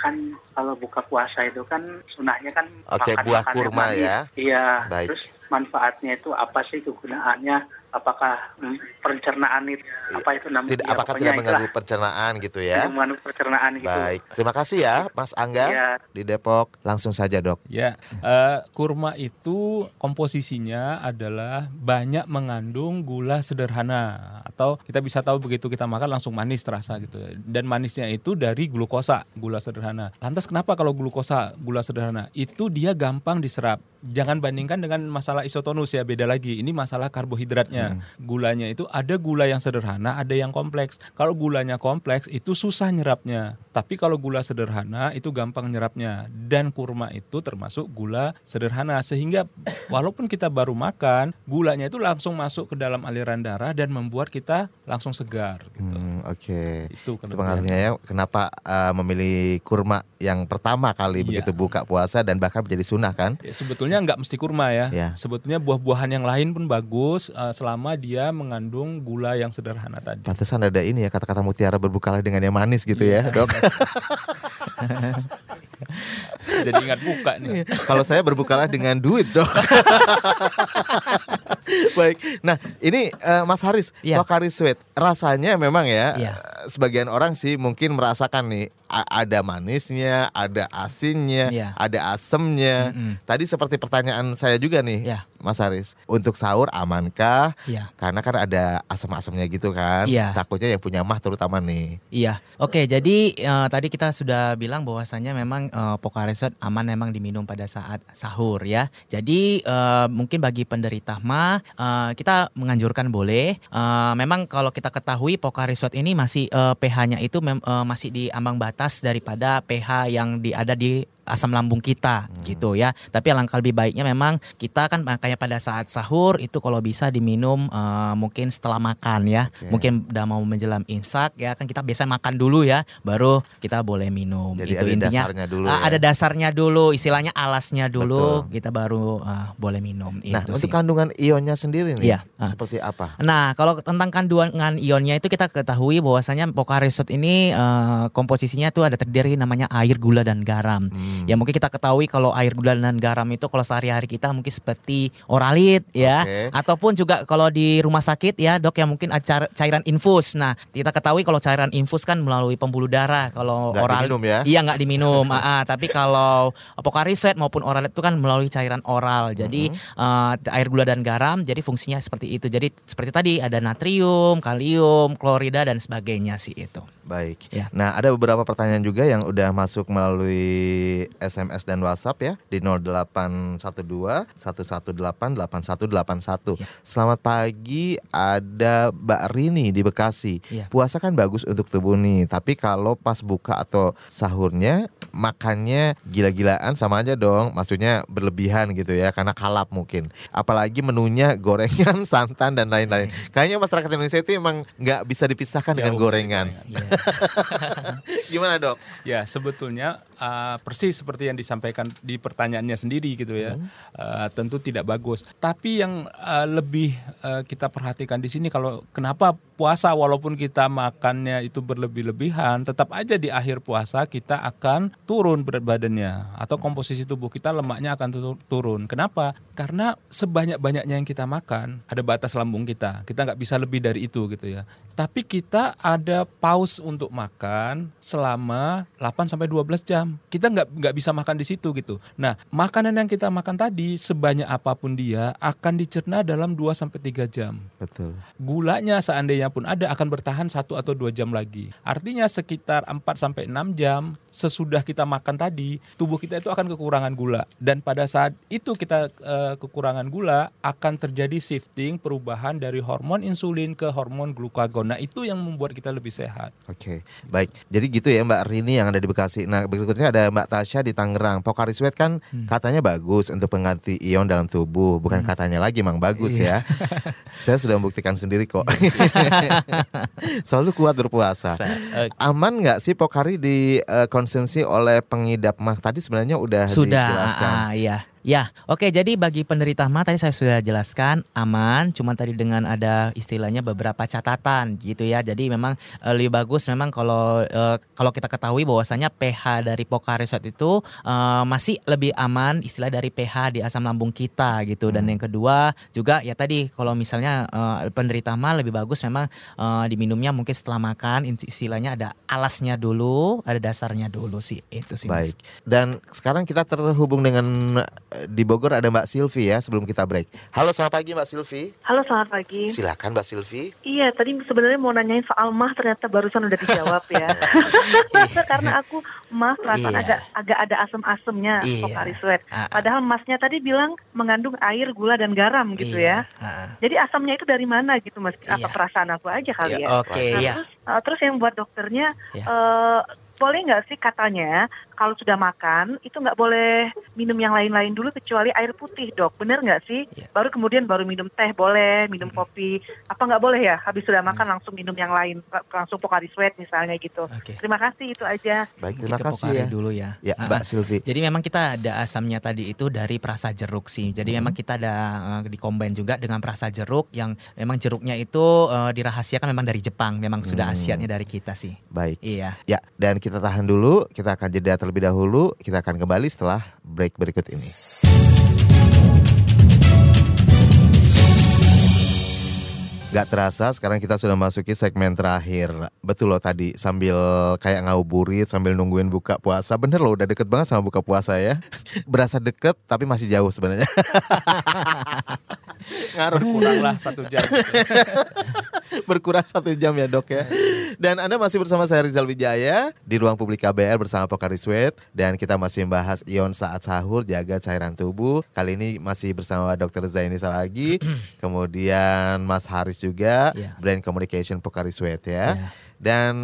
Kan kalau buka puasa itu kan sunahnya kan Oke, makan buah kurma manis. ya. Iya. Baik. Terus manfaatnya itu apa sih kegunaannya? Apakah hmm, pencernaan itu apa itu namanya? Tidak, Ya, apakah tidak itulah, mengganggu pencernaan gitu ya? mengganggu pencernaan gitu. Baik, terima kasih ya Mas Angga Iya. di Depok. Langsung saja dok. Ya, eh, kurma itu komposisinya adalah banyak mengandung gula sederhana atau kita bisa tahu begitu kita makan langsung manis terasa gitu. Dan manisnya itu dari glukosa, gula sederhana. Lantas kenapa kalau glukosa, gula sederhana? Itu dia gampang diserap. Jangan bandingkan dengan masalah isotonus ya, beda lagi. Ini masalah karbohidratnya. Gulanya itu ada gula yang sederhana, ada yang kompleks. Kalau gulanya kompleks itu susah nyerapnya. Tapi kalau gula sederhana itu gampang nyerapnya. Dan kurma itu termasuk gula sederhana sehingga walaupun kita baru makan, gulanya itu langsung masuk ke dalam aliran darah dan membuat kita langsung segar gitu. Hmm, Oke. Itu Itu kelebihannya. pengaruhnya ya. Kenapa uh, memilih kurma yang pertama kali Iya. begitu buka puasa dan bahkan menjadi sunnah kan? Ya, sebetulnya nggak mesti kurma ya. Ya. Sebetulnya buah-buahan yang lain pun bagus eh, selama dia mengandung gula yang sederhana tadi. Pantesan ada ini ya kata-kata mutiara berbukalah dengan yang manis gitu Iya. ya, Dok. Jadi ingat buka nih. Kalau saya berbukalah dengan duit, Dok. Baik. Nah, ini eh, Mas Haris, Iya. Pocari Sweat. Rasanya memang ya Iya. eh, sebagian orang sih mungkin merasakan nih ada manisnya, ada asinnya, Iya. ada asemnya. Mm-mm. Tadi seperti pertanyaan saya juga nih, Iya. Mas Haris. Untuk sahur amankah? Iya. Karena kan ada asam-asamnya gitu kan. Iya. Takutnya yang punya mah terutama nih. Iya, oke. Jadi eh, tadi kita sudah bilang bahwasanya memang eh, Pocari Sweat aman memang diminum pada saat sahur ya. Jadi uh, mungkin bagi penderita mah uh, kita menganjurkan boleh. Uh, memang kalau kita ketahui Pocari Sweat ini masih uh, pH-nya itu uh, masih di ambang batas daripada pH yang di, ada di asam lambung kita hmm. gitu ya. Tapi alangkah lebih baiknya memang kita kan makanya pada saat sahur itu kalau bisa diminum uh, mungkin setelah makan ya. Okay. Mungkin udah mau menjelang imsak ya kan kita biasa makan dulu ya baru kita boleh minum. Jadi itu ada intinya dasarnya dulu uh, ya? ada dasarnya dulu, istilahnya alasnya dulu Betul. kita baru uh, boleh minum. Nah, itu untuk sih. kandungan ionnya sendiri nih ya. uh. seperti apa? Nah, kalau tentang kandungan ionnya itu kita ketahui bahwasanya Pocari Sweat ini uh, komposisinya tuh ada terdiri namanya air, gula dan garam. Hmm. Hmm. Ya mungkin kita ketahui kalau air gula dan garam itu kalau sehari-hari kita mungkin seperti oralit ya okay. ataupun juga kalau di rumah sakit ya dok ya mungkin cairan infus. Nah kita ketahui kalau cairan infus kan melalui pembuluh darah kalau gak oral diminum ya? iya nggak diminum. ah, tapi kalau Pocari Sweat maupun oralit itu kan melalui cairan oral. Jadi hmm. uh, air gula dan garam jadi fungsinya seperti itu. Jadi seperti tadi ada natrium, kalium, klorida dan sebagainya sih itu. Baik. Ya. Nah, ada beberapa pertanyaan juga yang udah masuk melalui SMS dan WhatsApp ya di 0812 118 8181. Ya. Selamat pagi, ada Mbak Rini di Bekasi. Ya. Puasa kan bagus untuk tubuh nih, tapi kalau pas buka atau sahurnya makannya gila-gilaan sama aja dong. Maksudnya berlebihan gitu ya karena kalap mungkin. Apalagi menunya gorengan, santan dan lain-lain. Ya. Kayaknya masyarakat Indonesia itu emang nggak bisa dipisahkan Jauh dengan gorengan. Ya. Gimana dok? Ya sebetulnya uh, persis seperti yang disampaikan di pertanyaannya sendiri gitu ya. Hmm. Uh, tentu tidak bagus. Tapi yang uh, lebih uh, kita perhatikan di sini kalau kenapa puasa walaupun kita makannya itu berlebih-lebihan, tetap aja di akhir puasa kita akan turun berat badannya atau komposisi tubuh kita lemaknya akan turun. Kenapa? Karena sebanyak-banyaknya yang kita makan ada batas lambung kita. Kita nggak bisa lebih dari itu gitu ya. Tapi kita ada pause untuk makan selama 8 sampai 12 jam kita nggak nggak bisa makan di situ gitu. Nah, makanan yang kita makan tadi sebanyak apa pun dia akan dicerna dalam 2 sampai 3 jam. Betul. Gulanya seandainya pun ada akan bertahan satu atau dua jam lagi. Artinya sekitar 4 sampai 6 jam sesudah kita makan tadi, tubuh kita itu akan kekurangan gula dan pada saat itu kita uh, kekurangan gula akan terjadi shifting perubahan dari hormon insulin ke hormon glukagon. Nah, itu yang membuat kita lebih sehat. Oke. Baik. Jadi gitu ya Mbak Rini yang ada di Bekasi. Nah, berikutnya ada Mbak Tasya di Tangerang. Pocari Sweat kan hmm. katanya bagus untuk pengganti ion dalam tubuh. Bukan hmm. katanya lagi, emang bagus iya. ya. Saya sudah membuktikan sendiri kok. Selalu kuat berpuasa. Aman nggak sih Pocari dikonsumsi uh, oleh pengidap mah? Tadi sebenarnya udah sudah, dijelaskan. Uh, iya. Ya, oke. Jadi bagi penderita mah tadi saya sudah jelaskan aman, cuma tadi dengan ada istilahnya beberapa catatan gitu ya. Jadi memang e, lebih bagus memang kalau e, kalau kita ketahui bahwasanya pH dari Pocari Sweat itu e, masih lebih aman istilah dari pH di asam lambung kita gitu. Dan hmm. yang kedua juga ya tadi kalau misalnya e, penderita mah lebih bagus memang e, diminumnya mungkin setelah makan istilahnya ada alasnya dulu, ada dasarnya dulu sih itu sih. Baik. Dan sekarang kita terhubung dengan di Bogor ada Mbak Silvi ya sebelum kita break. Halo selamat pagi Mbak Silvi. Halo selamat pagi. Silakan Mbak Silvi. Iya tadi sebenarnya mau nanyain soal mah ternyata barusan udah dijawab ya. Karena aku mah perasaan iya. agak agak ada asam-asamnya iya. Sweat. Uh, uh. Padahal masnya tadi bilang mengandung air, gula dan garam gitu iya. ya. Uh, Jadi asamnya itu dari mana gitu mas? Apa iya. perasaan aku aja kali iya, ya? Oke okay, nah, iya. Terus, uh, terus yang buat dokternya. Iya. Uh, boleh nggak sih katanya kalau sudah makan itu nggak boleh minum yang lain-lain dulu kecuali air putih dok. Bener nggak sih? Yeah. baru kemudian baru minum teh boleh. Minum hmm. kopi. Apa nggak boleh ya? Habis sudah makan hmm. langsung minum yang lain. Langsung pokari sweat misalnya gitu. Okay. terima kasih itu aja. Baik terima Kita kasih ya. dulu ya. Ya Mbak Silvi jadi memang kita ada asamnya tadi itu dari perasa jeruk sih. Jadi hmm. memang kita ada uh, dikombin juga dengan perasa jeruk yang memang jeruknya itu uh, dirahasiakan memang dari Jepang. Memang hmm. sudah asiatnya dari kita sih. Baik. Iya. Ya dan kita kita tahan dulu, kita akan jeda terlebih dahulu. Kita akan kembali setelah break berikut ini. Gak terasa sekarang kita sudah masuki segmen terakhir Betul loh tadi sambil kayak ngabuburit sambil nungguin buka puasa Bener loh udah deket banget sama buka puasa ya Berasa deket tapi masih jauh sebenarnya Ngaruh kurang lah satu jam berkurang satu jam ya dok ya. Dan Anda masih bersama saya Rizal Wijaya di ruang publik KBR bersama Pokari Sweat dan kita masih membahas ion saat sahur jaga cairan tubuh. Kali ini masih bersama Dr. Zaini Saragi, kemudian Mas Haris juga, Ya. Brand Communication Pokari Sweat ya. Ya. Dan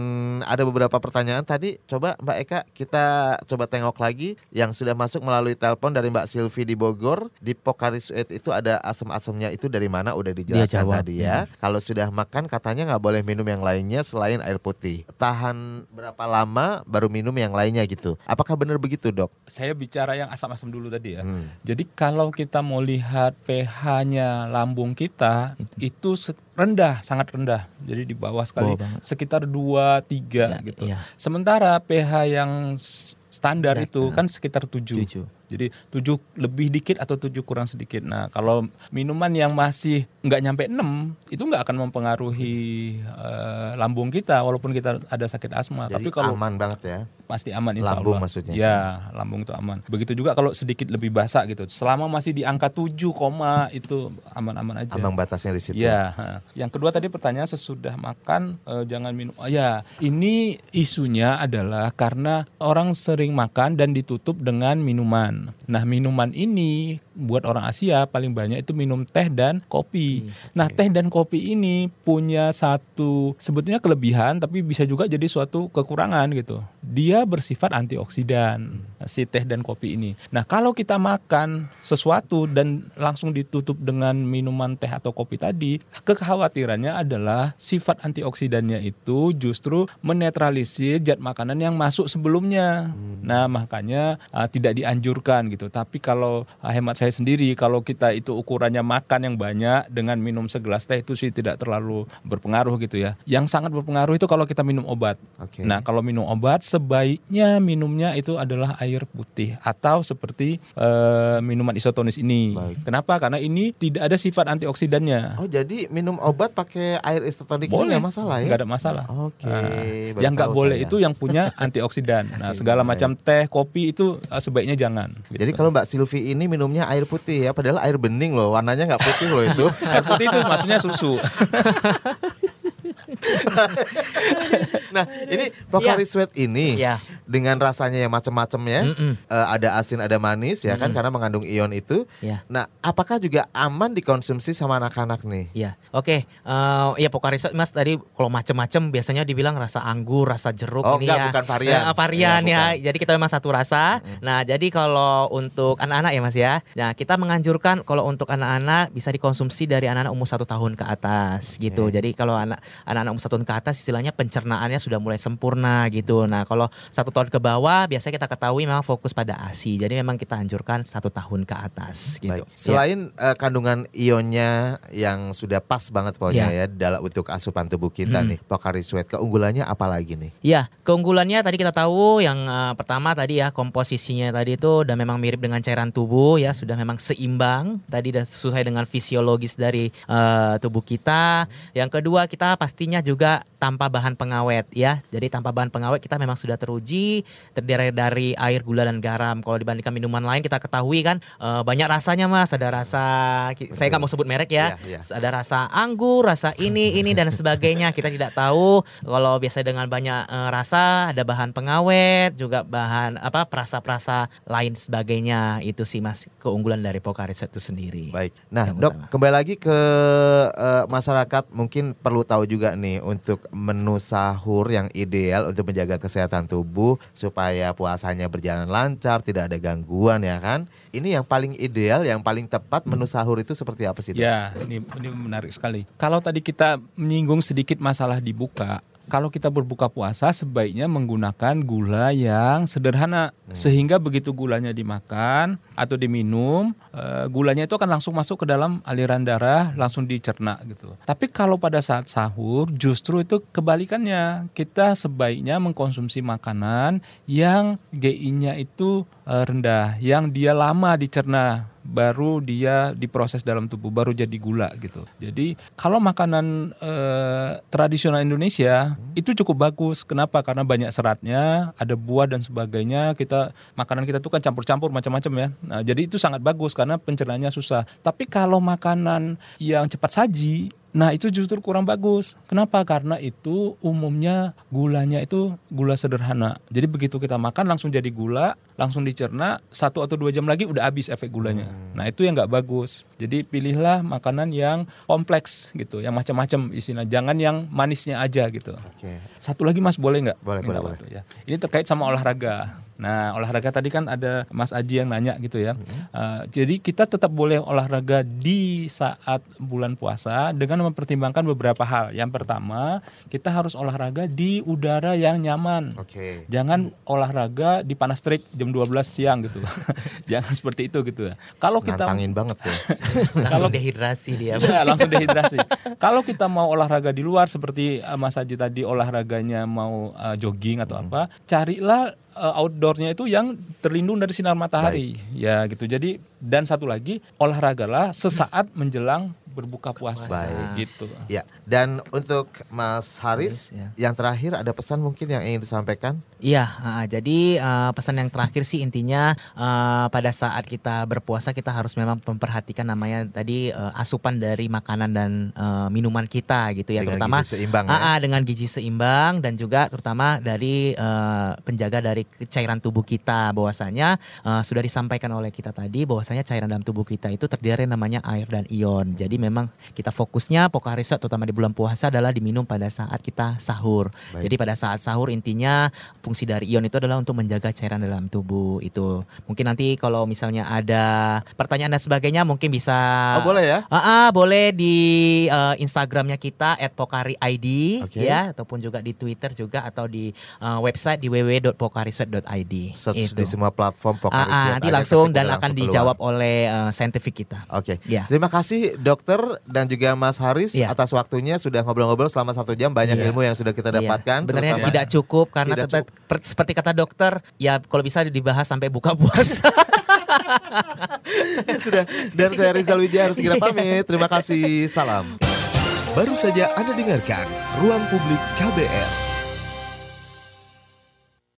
ada beberapa pertanyaan tadi coba Mbak Eka kita coba tengok lagi yang sudah masuk melalui telepon dari Mbak Silvi di Bogor di Pokari Sweat itu ada asam-asamnya itu dari mana udah dijelaskan jawab, tadi ya. Kalau sudah makan katanya nggak boleh minum yang lainnya selain air putih. Tahan berapa lama baru minum yang lainnya gitu. Apakah benar begitu dok? Saya bicara yang asam-asam dulu tadi ya. Hmm. Jadi kalau kita mau lihat pH-nya lambung kita itu rendah, sangat rendah. Jadi di bawah sekali, Bawah banget. sekitar 2 3 Ya, gitu. iya. Sementara pH yang standar Standar, itu nah. kan sekitar 7. Tujuh. Jadi 7 lebih dikit atau 7 kurang sedikit. Nah, kalau minuman yang masih nggak nyampe 6 itu nggak akan mempengaruhi eh, lambung kita walaupun kita ada sakit asma. Jadi Tapi kalau aman banget ya. Pasti aman insya Lambung Allah. maksudnya. Ya, lambung itu aman. Begitu juga kalau sedikit lebih basah gitu. Selama masih di angka 7, koma, itu aman-aman aja. Ambang batasnya di situ. Ya, yang kedua tadi pertanyaan sesudah makan eh, jangan minum. Oh, ya, ini isunya adalah karena orang sering makan dan ditutup dengan minuman. Nah, minuman ini buat orang Asia paling banyak itu minum teh dan kopi. Nah, teh dan kopi ini punya satu sebetulnya kelebihan tapi bisa juga jadi suatu kekurangan gitu. Dia bersifat antioksidan si teh dan kopi ini. Nah, kalau kita makan sesuatu dan langsung ditutup dengan minuman teh atau kopi tadi, kekhawatirannya adalah sifat antioksidannya itu justru menetralisir zat makanan yang masuk sebelumnya. Nah, makanya uh, tidak dianjurkan gitu. Tapi kalau uh, hemat saya sendiri kalau kita itu ukurannya makan yang banyak dengan minum segelas teh itu sih tidak terlalu berpengaruh gitu ya. Yang sangat berpengaruh itu kalau kita minum obat. Oke. Nah, kalau minum obat sebaiknya minumnya itu adalah air putih atau seperti eh, minuman isotonis ini. Baik. Kenapa? Karena ini tidak ada sifat antioksidannya. Oh jadi minum obat pakai air isotonik ini Boleh, nggak masalah ya? Nggak ada masalah. Oke. Nah, baru yang nggak boleh saya. itu yang punya antioksidan. nah, segala macam teh, kopi itu eh, sebaiknya jangan. gitu. Jadi kalau Mbak Silvi ini minumnya air putih ya, padahal air bening loh, warnanya nggak putih loh itu. air putih itu maksudnya susu. nah ini Pocari Sweat ini Iya. dengan rasanya yang macam-macam ya, Mm-mm. eh, ada asin, ada manis ya kan, karena mengandung ion itu. Ya. Nah, apakah juga aman dikonsumsi sama anak-anak nih? Ya, oke. Eh ya Pocari Sweat Mas tadi kalau macam-macam biasanya dibilang rasa anggur, rasa jeruk Oh, ini enggak, ya. bukan varian. Eh, varian Ya, ya. Jadi kita memang satu rasa. Nah, jadi kalau untuk anak-anak ya Mas ya. Nah, kita menganjurkan kalau untuk anak-anak bisa dikonsumsi dari anak-anak umur satu tahun ke atas gitu. Jadi kalau anak anak-anak umur satu tahun ke atas istilahnya pencernaannya sudah mulai sempurna gitu. Nah, kalau satu tahun ke bawah biasanya kita ketahui memang fokus pada ASI. Jadi memang kita anjurkan satu tahun ke atas gitu. Baik. Ya. Selain eh, kandungan ionnya yang sudah pas banget pokoknya Ya. ya dalam untuk asupan tubuh kita Hmm. nih, Pocari Sweat keunggulannya apa lagi nih? Ya, keunggulannya tadi kita tahu yang eh, pertama tadi ya komposisinya tadi itu udah memang mirip dengan cairan tubuh ya, sudah memang seimbang. Tadi udah sesuai dengan fisiologis dari eh, tubuh kita. Yang kedua kita pastinya juga tanpa bahan pengawet ya. Jadi tanpa bahan pengawet kita memang sudah teruji terdiri dari air, gula dan garam. Kalau dibandingkan minuman lain kita ketahui kan eh, banyak rasanya Mas, ada rasa saya nggak mau sebut merek ya. Iya, iya. Ada rasa anggur, rasa ini, ini dan sebagainya. Kita tidak tahu kalau biasa dengan banyak eh, rasa ada bahan pengawet, juga bahan apa perasa-perasa lain sebagainya. Itu sih Mas keunggulan dari Pocari Sweat itu sendiri. Baik. Nah, Dok, kembali lagi ke eh, masyarakat mungkin perlu tahu juga nih untuk menu sahur yang ideal untuk menjaga kesehatan tubuh supaya puasanya berjalan lancar, tidak ada gangguan ya kan. Ini yang paling ideal, yang paling tepat menu sahur itu seperti apa sih? Ya, ini ini menarik sekali. Kalau tadi kita menyinggung sedikit masalah dibuka, kalau kita berbuka puasa sebaiknya menggunakan gula yang sederhana sehingga begitu gulanya dimakan atau diminum, eh, gulanya itu akan langsung masuk ke dalam aliran darah, langsung dicerna gitu. Tapi kalau pada saat sahur justru itu kebalikannya. Kita sebaiknya mengkonsumsi makanan yang GI-nya itu eh, rendah, yang dia lama dicerna baru dia diproses dalam tubuh baru jadi gula gitu. Jadi kalau makanan eh, tradisional Indonesia itu cukup bagus. Kenapa? Karena banyak seratnya, ada buah dan sebagainya. Kita makanan kita tuh kan campur-campur macam-macam ya. Nah, jadi itu sangat bagus karena pencernaannya susah. Tapi kalau makanan yang cepat saji Nah itu justru kurang bagus. Kenapa? Karena itu umumnya gulanya itu gula sederhana. Jadi begitu kita makan langsung jadi gula, langsung dicerna satu atau dua jam lagi udah habis efek gulanya. Hmm. Nah itu yang nggak bagus. Jadi pilihlah makanan yang kompleks gitu, yang macam-macam isinya. Jangan yang manisnya aja gitu. Oke. Satu lagi mas boleh nggak? Boleh, Minta boleh, waktu, ya. Ini terkait sama olahraga. Nah olahraga tadi kan ada Mas Aji yang nanya gitu ya. Uh, jadi kita tetap boleh olahraga di saat bulan puasa dengan mempertimbangkan beberapa hal. Yang pertama kita harus olahraga di udara yang nyaman. Oke. Jangan olahraga di panas terik jam 12 siang gitu. Jangan seperti itu gitu. Kalau kita Nantangin banget tuh. Langsung dehidrasi dia. Ya, langsung dehidrasi. Kalau kita mau olahraga di luar seperti uh, Mas Haji tadi olahraganya mau uh, jogging atau apa, carilah uh, outdoornya itu yang terlindung dari sinar matahari. Ya gitu. Jadi dan satu lagi olahragalah sesaat menjelang berbuka puasa Baik. gitu. Ya, dan untuk Mas Haris, ya. yang terakhir ada pesan mungkin yang ingin disampaikan? Iya, ah, jadi ah, pesan yang terakhir sih intinya ah, pada saat kita berpuasa kita harus memang memperhatikan namanya tadi ah, asupan dari makanan dan ah, minuman kita gitu ya, Dengan terutama gizi seimbang Ah, ya? dengan gizi seimbang dan juga terutama dari ah, penjaga dari cairan tubuh kita bahwasanya ah, sudah disampaikan oleh kita tadi bahwasanya cairan dalam tubuh kita itu terdiri namanya air dan ion. Jadi memang kita fokusnya riset terutama di bulan puasa adalah diminum pada saat kita sahur. Baik. Jadi pada saat sahur intinya fungsi dari ion itu adalah untuk menjaga cairan dalam tubuh itu. Mungkin nanti kalau misalnya ada pertanyaan dan sebagainya mungkin bisa Oh, boleh ya? Ah, ah, boleh di eh, Instagramnya kita @pokari_id Oke. ya ataupun juga di Twitter juga atau di eh, website di. Search Itu. di semua platform Ah, Pokari ah, Siap nanti langsung dan akan langsung dijawab oleh eh, saintifik kita. Oke, Ya. terima kasih dokter dan juga Mas Haris Iya. atas waktunya sudah ngobrol-ngobrol selama satu jam banyak Iya. ilmu yang sudah kita Iya. dapatkan. Sebenarnya terutama- tidak cukup karena Tidak tetap per- seperti kata dokter, ya kalau bisa dibahas sampai buka puasa. sudah. Dan saya Rizal Wijaya harus segera pamit. Terima kasih. Salam. Baru saja Anda dengarkan Ruang Publik KBR.